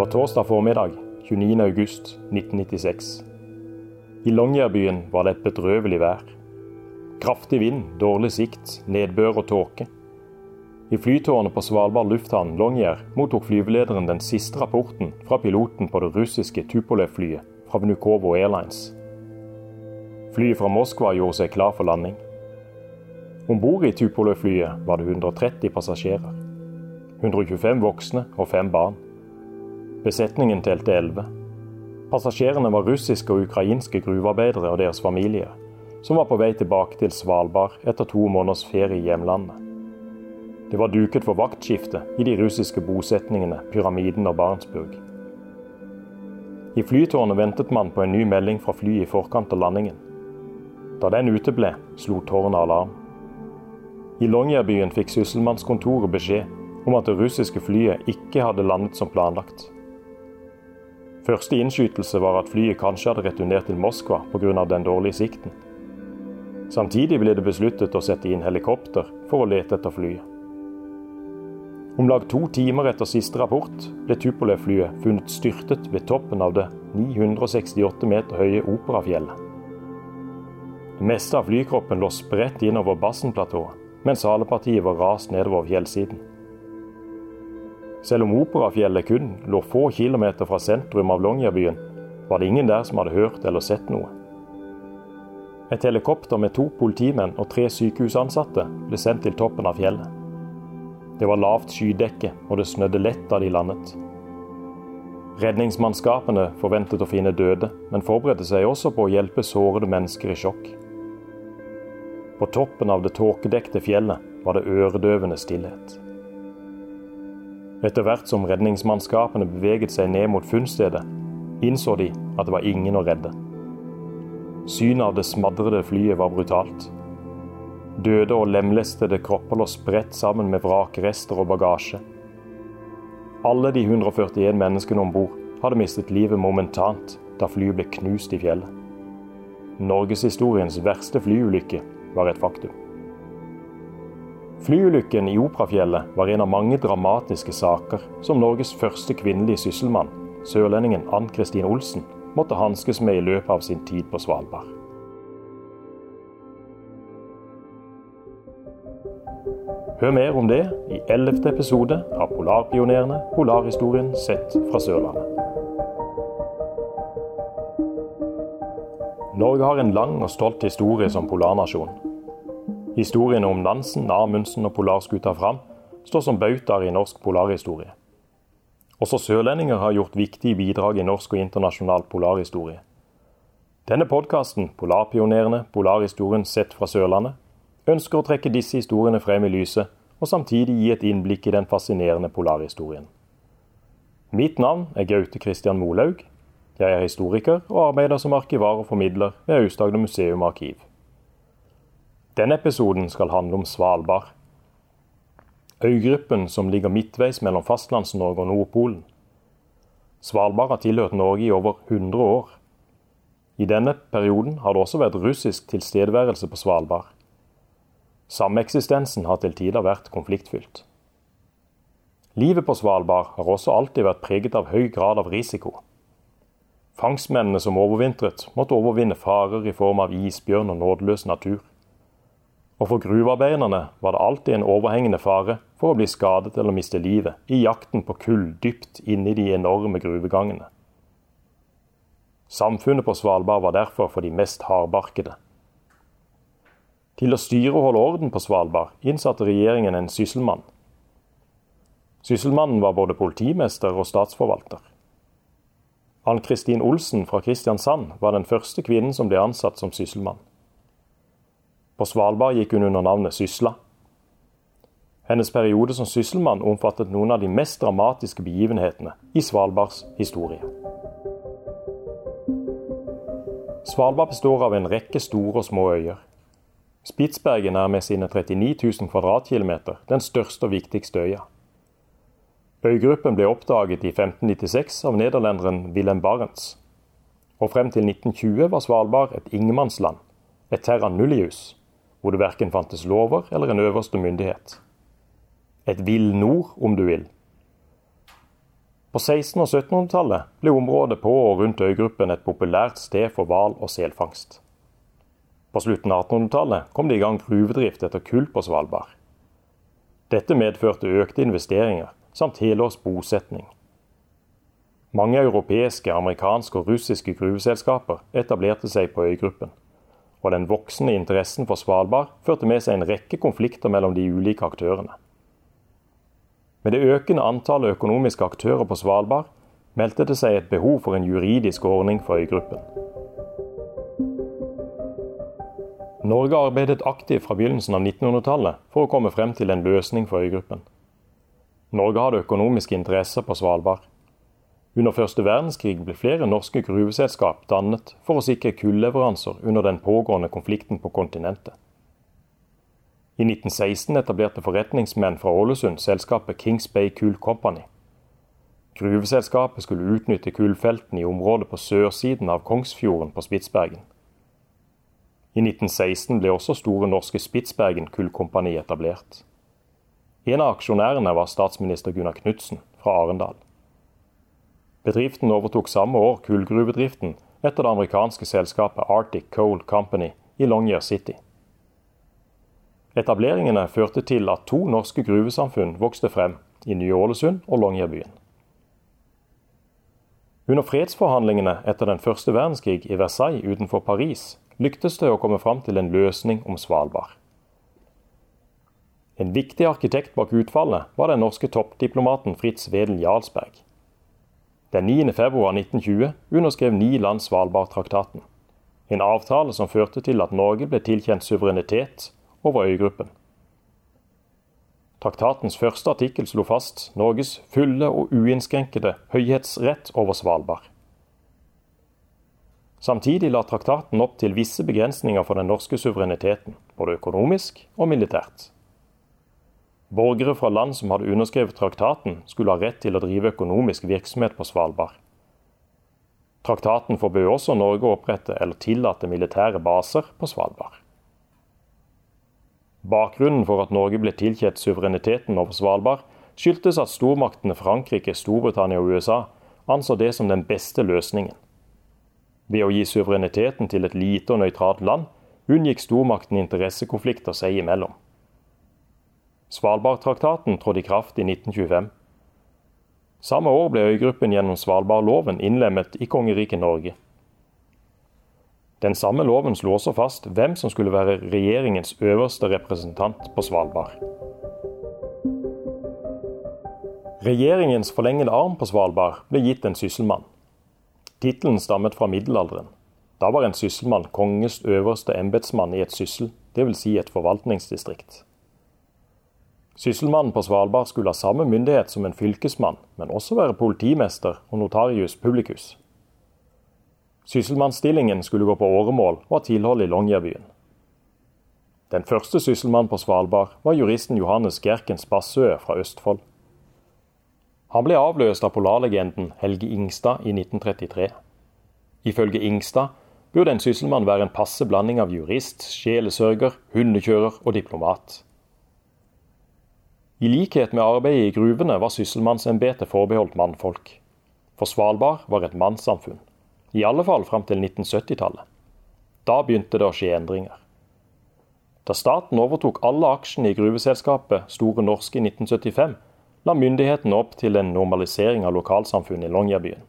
var torsdag formiddag 29.8.1996. I Longyearbyen var det et bedrøvelig vær. Kraftig vind, dårlig sikt, nedbør og tåke. I flytårnet på Svalbard lufthavn Longyear mottok flyvelederen den siste rapporten fra piloten på det russiske Tupolev-flyet fra Vnukovo Airlines. Flyet fra Moskva gjorde seg klar for landing. Om bord i Tupolev-flyet var det 130 passasjerer. 125 voksne og fem barn. Besetningen telte elleve. Passasjerene var russiske og ukrainske gruvearbeidere og deres familier, som var på vei tilbake til Svalbard etter to måneders ferie i hjemlandet. Det var duket for vaktskifte i de russiske bosetningene Pyramiden og Barentsburg. I flytårnet ventet man på en ny melding fra flyet i forkant av landingen. Da den uteble, slo tårnet alarm. I Longyearbyen fikk sysselmannskontoret beskjed om at det russiske flyet ikke hadde landet som planlagt. Første innskytelse var at flyet kanskje hadde returnert til Moskva pga. den dårlige sikten. Samtidig ble det besluttet å sette inn helikopter for å lete etter flyet. Om lag to timer etter siste rapport ble Tupolev-flyet funnet styrtet ved toppen av det 968 meter høye Operafjellet. Det meste av flykroppen lå spredt innover Bassenplatået, mens halepartiet var rast nedover fjellsiden. Selv om Operafjellet kun lå få kilometer fra sentrum av Longyearbyen, var det ingen der som hadde hørt eller sett noe. Et helikopter med to politimenn og tre sykehusansatte ble sendt til toppen av fjellet. Det var lavt skydekke, og det snødde lett da de landet. Redningsmannskapene forventet å finne døde, men forberedte seg også på å hjelpe sårede mennesker i sjokk. På toppen av det tåkedekte fjellet var det øredøvende stillhet. Etter hvert som redningsmannskapene beveget seg ned mot funnstedet, innså de at det var ingen å redde. Synet av det smadrede flyet var brutalt. Døde og lemlestede kropper lå spredt sammen med vrakrester og bagasje. Alle de 141 menneskene om bord hadde mistet livet momentant da flyet ble knust i fjellet. Norgeshistoriens verste flyulykke var et faktum. Flyulykken i Operafjellet var en av mange dramatiske saker som Norges første kvinnelige sysselmann, sørlendingen Ann-Kristin Olsen, måtte hanskes med i løpet av sin tid på Svalbard. Hør mer om det i ellevte episode av Polarpionerene polarhistorien sett fra Sørlandet. Norge har en lang og stolt historie som polarnasjon. Historiene om Nansen, Amundsen og polarskuta Fram står som bautaer i norsk polarhistorie. Også sørlendinger har gjort viktige bidrag i norsk og internasjonal polarhistorie. Denne podkasten, 'Polarpionerene polarhistorien sett fra Sørlandet', ønsker å trekke disse historiene frem i lyset, og samtidig gi et innblikk i den fascinerende polarhistorien. Mitt navn er Gaute Christian Molaug. Jeg er historiker og arbeider som arkivar og formidler ved Aust-Agder museum arkiv. Denne episoden skal handle om Svalbard. Øygruppen som ligger midtveis mellom Fastlands-Norge og Nordpolen. Svalbard har tilhørt Norge i over 100 år. I denne perioden har det også vært russisk tilstedeværelse på Svalbard. Sameksistensen har til tider vært konfliktfylt. Livet på Svalbard har også alltid vært preget av høy grad av risiko. Fangstmennene som overvintret, måtte overvinne farer i form av isbjørn og nådeløs natur. Og for gruvearbeiderne var det alltid en overhengende fare for å bli skadet eller miste livet i jakten på kull dypt inne i de enorme gruvegangene. Samfunnet på Svalbard var derfor for de mest hardbarkede. Til å styre og holde orden på Svalbard innsatte regjeringen en sysselmann. Sysselmannen var både politimester og statsforvalter. Ann-Kristin Olsen fra Kristiansand var den første kvinnen som ble ansatt som sysselmann. På Svalbard gikk hun under navnet Sysla. Hennes periode som sysselmann omfattet noen av de mest dramatiske begivenhetene i Svalbards historie. Svalbard består av en rekke store og små øyer. Spitsbergen er med sine 39 000 kvadratkilometer den største og viktigste øya. Øygruppen ble oppdaget i 1596 av nederlenderen Wilhelm Barents. Og frem til 1920 var Svalbard et ingenmannsland, et terra nullius, hvor det verken fantes lover eller en øverste myndighet. Et vill nord, om du vil. På 1600- og 1700-tallet ble området på og rundt øygruppen et populært sted for hval- og selfangst. På slutten av 1800-tallet kom det i gang gruvedrift etter kull på Svalbard. Dette medførte økte investeringer samt helårs bosetning. Mange europeiske, amerikanske og russiske gruveselskaper etablerte seg på øygruppen. Og den voksende interessen for Svalbard førte med seg en rekke konflikter mellom de ulike aktørene. Med det økende antallet økonomiske aktører på Svalbard meldte det seg et behov for en juridisk ordning for øygruppen. Norge arbeidet aktivt fra begynnelsen av 1900-tallet for å komme frem til en løsning for øygruppen. Norge hadde økonomiske interesser på Svalbard. Under første verdenskrig ble flere norske gruveselskap dannet for å sikre kulleveranser under den pågående konflikten på kontinentet. I 1916 etablerte forretningsmenn fra Ålesund selskapet Kings Bay Kull Company. Gruveselskapet skulle utnytte kullfeltene i området på sørsiden av Kongsfjorden på Spitsbergen. I 1916 ble også Store Norske Spitsbergen Kullkompani etablert. En av aksjonærene var statsminister Gunnar Knudsen fra Arendal. Bedriften overtok samme år kullgruvedriften etter det amerikanske selskapet Arctic Coal Company i Longyear City. Etableringene førte til at to norske gruvesamfunn vokste frem, i Ny-Ålesund og Longyearbyen. Under fredsforhandlingene etter den første verdenskrig i Versailles utenfor Paris lyktes det å komme fram til en løsning om Svalbard. En viktig arkitekt bak utfallet var den norske toppdiplomaten Fritz Wedel Jarlsberg. Den 9. februar 1920 underskrev ni land Svalbardtraktaten. En avtale som førte til at Norge ble tilkjent suverenitet over øygruppen. Traktatens første artikkel slo fast Norges fulle og uinnskrenkede høyhetsrett over Svalbard. Samtidig la traktaten opp til visse begrensninger for den norske suvereniteten, både økonomisk og militært. Borgere fra land som hadde underskrevet traktaten, skulle ha rett til å drive økonomisk virksomhet på Svalbard. Traktaten forbød også Norge å opprette eller tillate militære baser på Svalbard. Bakgrunnen for at Norge ble tilkjent suvereniteten over Svalbard, skyldtes at stormaktene Frankrike, Storbritannia og USA anså det som den beste løsningen. Ved å gi suvereniteten til et lite og nøytralt land, unngikk stormaktene interessekonflikter seg imellom. Svalbardtraktaten trådte i kraft i 1925. Samme år ble øygruppen gjennom Svalbardloven innlemmet i kongeriket Norge. Den samme loven slo også fast hvem som skulle være regjeringens øverste representant på Svalbard. Regjeringens forlengede arm på Svalbard ble gitt en sysselmann. Tittelen stammet fra middelalderen. Da var en sysselmann kongens øverste embetsmann i et syssel, dvs. Si et forvaltningsdistrikt. Sysselmannen på Svalbard skulle ha samme myndighet som en fylkesmann, men også være politimester og notarius publicus. Sysselmannsstillingen skulle gå på åremål og ha tilhold i Longyearbyen. Den første sysselmannen på Svalbard var juristen Johannes Gerkens Bassøe fra Østfold. Han ble avløst av polarlegenden Helge Ingstad i 1933. Ifølge Ingstad burde en sysselmann være en passe blanding av jurist, sjelesørger, hundekjører og diplomat. I likhet med arbeidet i gruvene var sysselmannsembetet forbeholdt mannfolk. For Svalbard var et mannssamfunn. I alle fall fram til 1970-tallet. Da begynte det å skje endringer. Da staten overtok alle aksjene i gruveselskapet Store Norske i 1975, la myndighetene opp til en normalisering av lokalsamfunnet i Longyearbyen.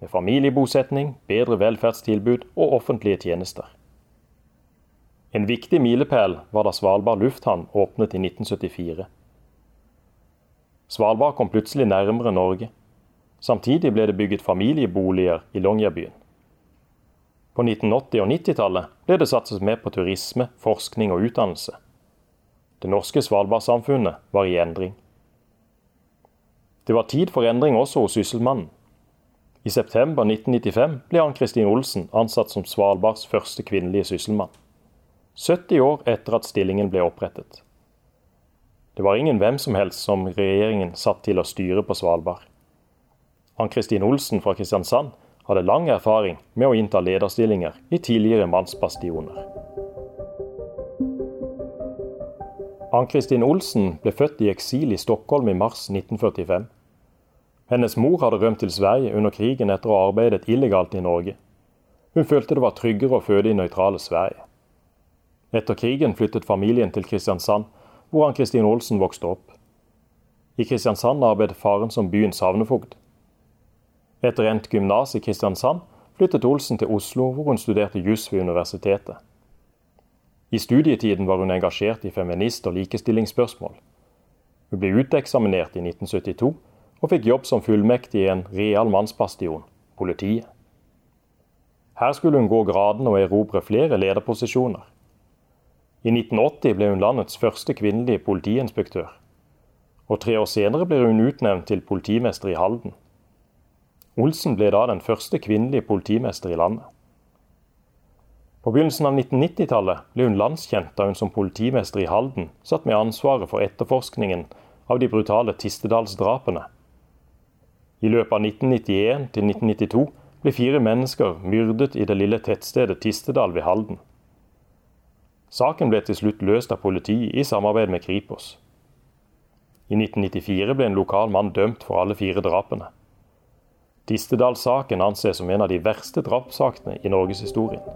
Med familiebosetning, bedre velferdstilbud og offentlige tjenester. En viktig milepæl var da Svalbard lufthavn åpnet i 1974. Svalbard kom plutselig nærmere Norge. Samtidig ble det bygget familieboliger i Longyearbyen. På 1980- og 90-tallet ble det satset mer på turisme, forskning og utdannelse. Det norske Svalbardsamfunnet var i endring. Det var tid for endring også hos sysselmannen. I september 1995 ble Ann-Kristin Olsen ansatt som Svalbards første kvinnelige sysselmann. 70 år etter at stillingen ble opprettet. Det var ingen hvem som helst som regjeringen satt til å styre på Svalbard. Ann-Kristin Olsen fra Kristiansand hadde lang erfaring med å innta lederstillinger i tidligere mannsbastioner. Ann-Kristin Olsen ble født i eksil i Stockholm i mars 1945. Hennes mor hadde rømt til Sverige under krigen etter å ha arbeidet illegalt i Norge. Hun følte det var tryggere å føde i nøytrale Sverige. Etter krigen flyttet familien til Kristiansand, hvor Ann-Kristin Olsen vokste opp. I Kristiansand arbeidet faren som byens havnefogd. Etter endt gymnas i Kristiansand flyttet Olsen til Oslo, hvor hun studerte juss ved universitetet. I studietiden var hun engasjert i feminist- og likestillingsspørsmål. Hun ble uteksaminert i 1972 og fikk jobb som fullmektig i en real mannsbastion, politiet. Her skulle hun gå graden og erobre flere lederposisjoner. I 1980 ble hun landets første kvinnelige politiinspektør. Og tre år senere ble hun utnevnt til politimester i Halden. Olsen ble da den første kvinnelige politimester i landet. På begynnelsen av 1990-tallet ble hun landskjent da hun som politimester i Halden satt med ansvaret for etterforskningen av de brutale Tistedalsdrapene. I løpet av 1991 til 1992 ble fire mennesker myrdet i det lille tettstedet Tistedal ved Halden. Saken ble til slutt løst av politiet i samarbeid med Kripos. I 1994 ble en lokal mann dømt for alle fire drapene. Tistedal-saken anses som en av de verste drapssakene i norgeshistorien.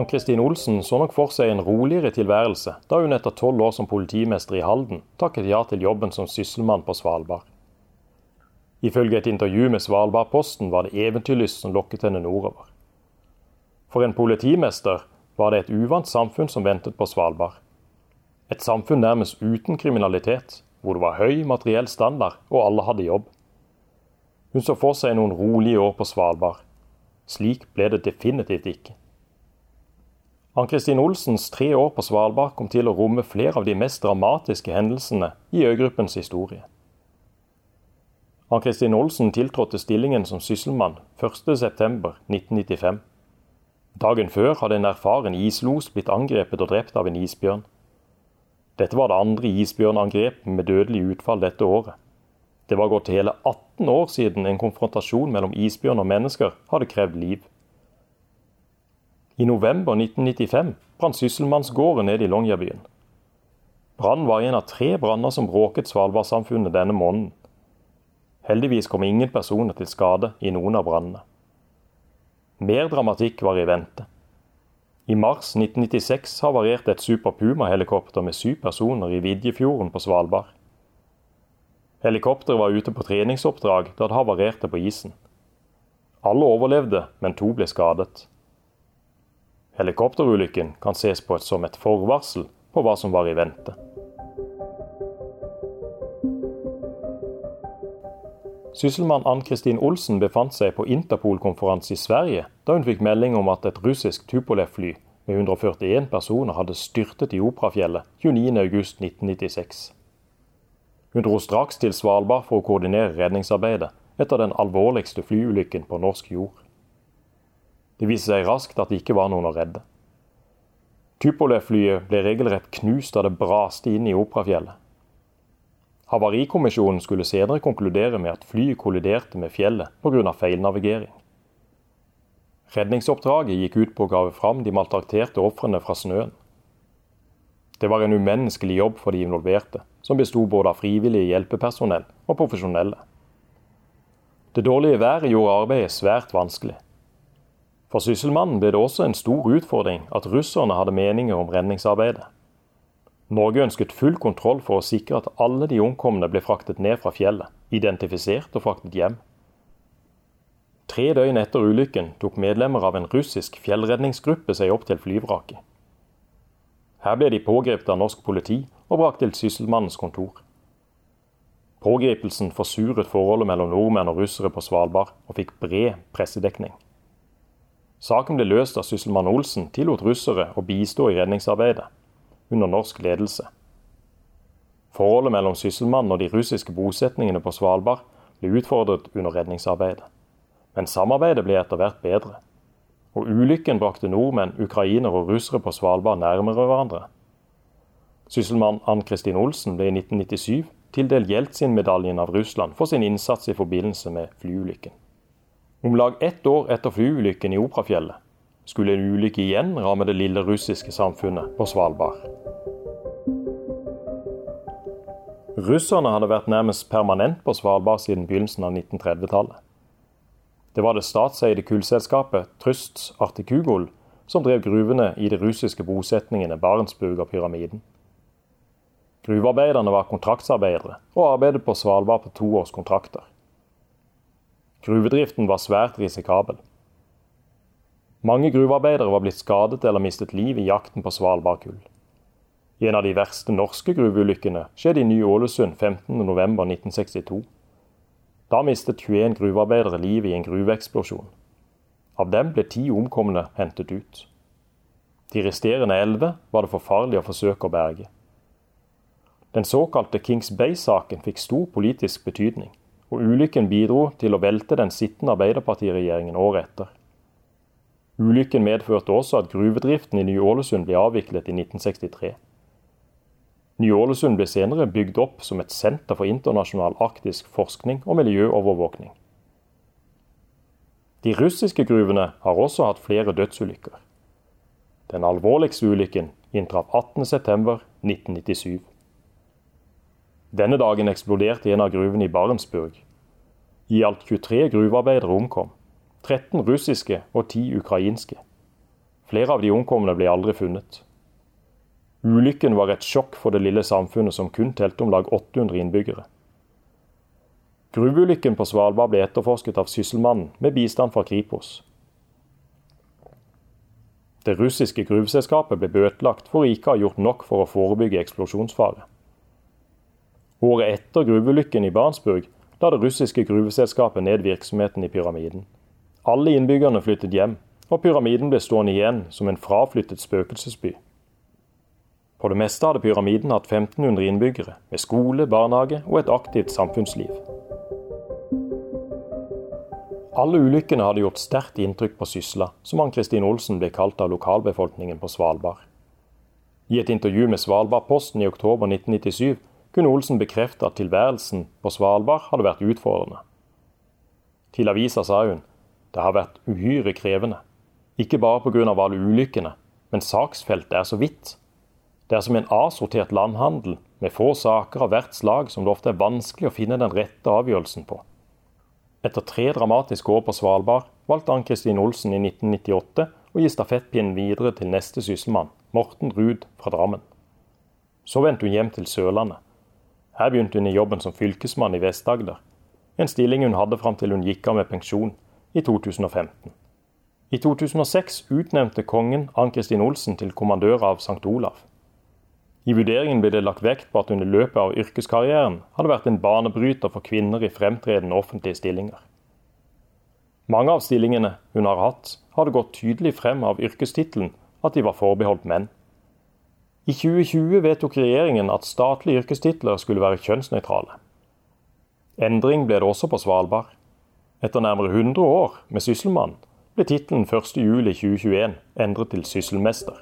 Ann-Kristin Olsen så nok for seg en roligere tilværelse da hun etter tolv år som politimester i Halden takket ja til jobben som sysselmann på Svalbard. Ifølge et intervju med Svalbardposten var det eventyrlyst som lokket henne nordover. For en politimester var det et uvant samfunn som ventet på Svalbard. Et samfunn nærmest uten kriminalitet, hvor det var høy materiell standard og alle hadde jobb. Hun så for seg noen rolige år på Svalbard. Slik ble det definitivt ikke. Ann-Kristin Olsens tre år på Svalbard kom til å romme flere av de mest dramatiske hendelsene i øygruppens historie. Ann-Kristin Olsen tiltrådte stillingen som sysselmann 1.9.1995. Dagen før hadde en erfaren islos blitt angrepet og drept av en isbjørn. Dette var det andre isbjørnangrepet med dødelig utfall dette året. Det var gått hele 18 år siden en konfrontasjon mellom isbjørn og mennesker hadde krevd liv. I november 1995 brant Sysselmannsgården ned i Longyearbyen. Brannen var en av tre branner som bråket Svalbardsamfunnet denne måneden. Heldigvis kom ingen personer til skade i noen av brannene. Mer dramatikk var i vente. I mars 1996 havarerte et Super Puma-helikopter med syv personer i Vidjefjorden på Svalbard. Helikopteret var ute på treningsoppdrag da det havarerte på isen. Alle overlevde, men to ble skadet. Helikopterulykken kan ses på som et forvarsel på hva som var i vente. Sysselmann Ann-Kristin Olsen befant seg på Interpol-konferanse i Sverige da hun fikk melding om at et russisk Tupolev-fly med 141 personer hadde styrtet i Operafjellet 29.8.1996. Hun dro straks til Svalbard for å koordinere redningsarbeidet etter den alvorligste flyulykken på norsk jord. Det viste seg raskt at det ikke var noen å redde. Tupolev-flyet ble regelrett knust da det braste inn i Operafjellet. Havarikommisjonen skulle senere konkludere med at flyet kolliderte med fjellet pga. feilnavigering. Redningsoppdraget gikk ut på å grave fram de maltrakterte ofrene fra snøen. Det var en umenneskelig jobb for de involverte, som besto både av frivillige hjelpepersonell og profesjonelle. Det dårlige været gjorde arbeidet svært vanskelig. For sysselmannen ble det også en stor utfordring at russerne hadde meninger om redningsarbeidet. Norge ønsket full kontroll for å sikre at alle de omkomne ble fraktet ned fra fjellet, identifisert og fraktet hjem. Tre døgn etter ulykken tok medlemmer av en russisk fjellredningsgruppe seg opp til flyvraket. Her ble de pågrepet av norsk politi og brakt til sysselmannens kontor. Pågripelsen forsuret forholdet mellom nordmenn og russere på Svalbard, og fikk bred pressedekning. Saken ble løst da sysselmann Olsen tillot russere å bistå i redningsarbeidet, under norsk ledelse. Forholdet mellom sysselmannen og de russiske bosetningene på Svalbard ble utfordret under redningsarbeidet. Men samarbeidet ble etter hvert bedre. Og ulykken brakte nordmenn, ukrainere og russere på Svalbard nærmere hverandre. Sysselmann Ann-Kristin Olsen ble i 1997 tildelt Jeltsin-medaljen av Russland for sin innsats i forbindelse med flyulykken. Om lag ett år etter flyulykken i Operafjellet skulle en ulykke igjen ramme det lille russiske samfunnet på Svalbard. Russerne hadde vært nærmest permanent på Svalbard siden begynnelsen av 1930-tallet. Det var det statseide kullselskapet Trysts Artikugol som drev gruvene i de russiske bosetningene Barentsburg og Pyramiden. Gruvearbeiderne var kontraktsarbeidere og arbeidet på Svalbard på toårskontrakter. Gruvedriften var svært risikabel. Mange gruvearbeidere var blitt skadet eller mistet liv i jakten på Svalbardkull. En av de verste norske gruveulykkene skjedde i Ny-Ålesund 15.11.1962. Da mistet 21 gruvearbeidere livet i en gruveeksplosjon. Av dem ble ti omkomne hentet ut. De resterende elleve var det for farlig å forsøke å berge. Den såkalte Kings Bay-saken fikk stor politisk betydning, og ulykken bidro til å velte den sittende Arbeiderpartiregjeringen året etter. Ulykken medførte også at gruvedriften i Ny-Ålesund ble avviklet i 1963. Ny-Ålesund ble senere bygd opp som et senter for internasjonal arktisk forskning og miljøovervåkning. De russiske gruvene har også hatt flere dødsulykker. Den alvorligste ulykken inntraff 18.9.1997. Denne dagen eksploderte en av gruvene i Barentsburg. I alt 23 gruvearbeidere omkom. 13 russiske og 10 ukrainske. Flere av de omkomne ble aldri funnet. Ulykken var et sjokk for det lille samfunnet som kun telte om lag 800 innbyggere. Gruveulykken på Svalbard ble etterforsket av Sysselmannen med bistand fra Kripos. Det russiske gruveselskapet ble bøtelagt for ikke å ha gjort nok for å forebygge eksplosjonsfare. Året etter gruveulykken i Barentsburg la det russiske gruveselskapet ned virksomheten i pyramiden. Alle innbyggerne flyttet hjem, og pyramiden ble stående igjen som en fraflyttet spøkelsesby. På det meste hadde pyramiden hatt 1500 innbyggere, med skole, barnehage og et aktivt samfunnsliv. Alle ulykkene hadde gjort sterkt inntrykk på Sysla, som Ann-Kristin Olsen ble kalt av lokalbefolkningen på Svalbard. I et intervju med Svalbardposten i oktober 1997 kunne Olsen bekrefte at tilværelsen på Svalbard hadde vært utfordrende. Til avisa sa hun det har vært uhyre krevende. Ikke bare pga. alle ulykkene, men saksfeltet er så vidt. Det er som en asortert landhandel, med få saker av hvert slag som det ofte er vanskelig å finne den rette avgjørelsen på. Etter tre dramatiske år på Svalbard valgte Ann-Kristin Olsen i 1998 å gi stafettpinnen videre til neste sysselmann, Morten Ruud fra Drammen. Så vendte hun hjem til Sørlandet. Her begynte hun i jobben som fylkesmann i Vest-Agder, en stilling hun hadde fram til hun gikk av med pensjon i 2015. I 2006 utnevnte kongen Ann-Kristin Olsen til kommandør av St. Olav. I vurderingen ble det lagt vekt på at i løpet av yrkeskarrieren hadde vært en banebryter for kvinner i fremtredende offentlige stillinger. Mange av stillingene hun har hatt, hadde gått tydelig frem av yrkestittelen at de var forbeholdt menn. I 2020 vedtok regjeringen at statlige yrkestitler skulle være kjønnsnøytrale. Endring ble det også på Svalbard. Etter nærmere 100 år med sysselmann ble tittelen 1.7.2021 endret til sysselmester.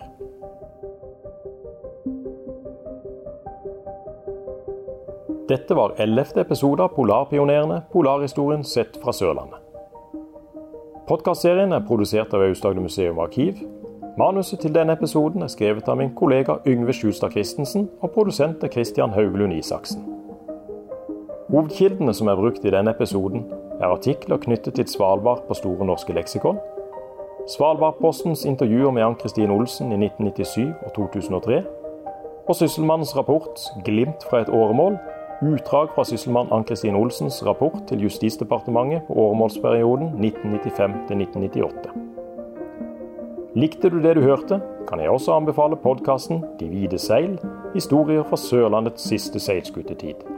Dette var ellevte episode av Polarpionerene polarhistorien sett fra Sørlandet. Podkastserien er produsert av Aust-Agder museum arkiv. Manuset til denne episoden er skrevet av min kollega Yngve Sjustad Christensen, og produsent er Christian Hauglund Isaksen. Hovedkildene som er brukt i denne episoden, er artikler knyttet til Svalbard på Store norske leksikon, Svalbardpostens intervjuer med Ann-Kristin Olsen i 1997 og 2003, og Sysselmannens rapport 'Glimt fra et åremål' Utdrag fra sysselmann Ann-Kristin Olsens rapport til Justisdepartementet på åremålsperioden 1995-1998. Likte du det du hørte, kan jeg også anbefale podkasten De hvite seil historier fra Sørlandets siste seilskutetid.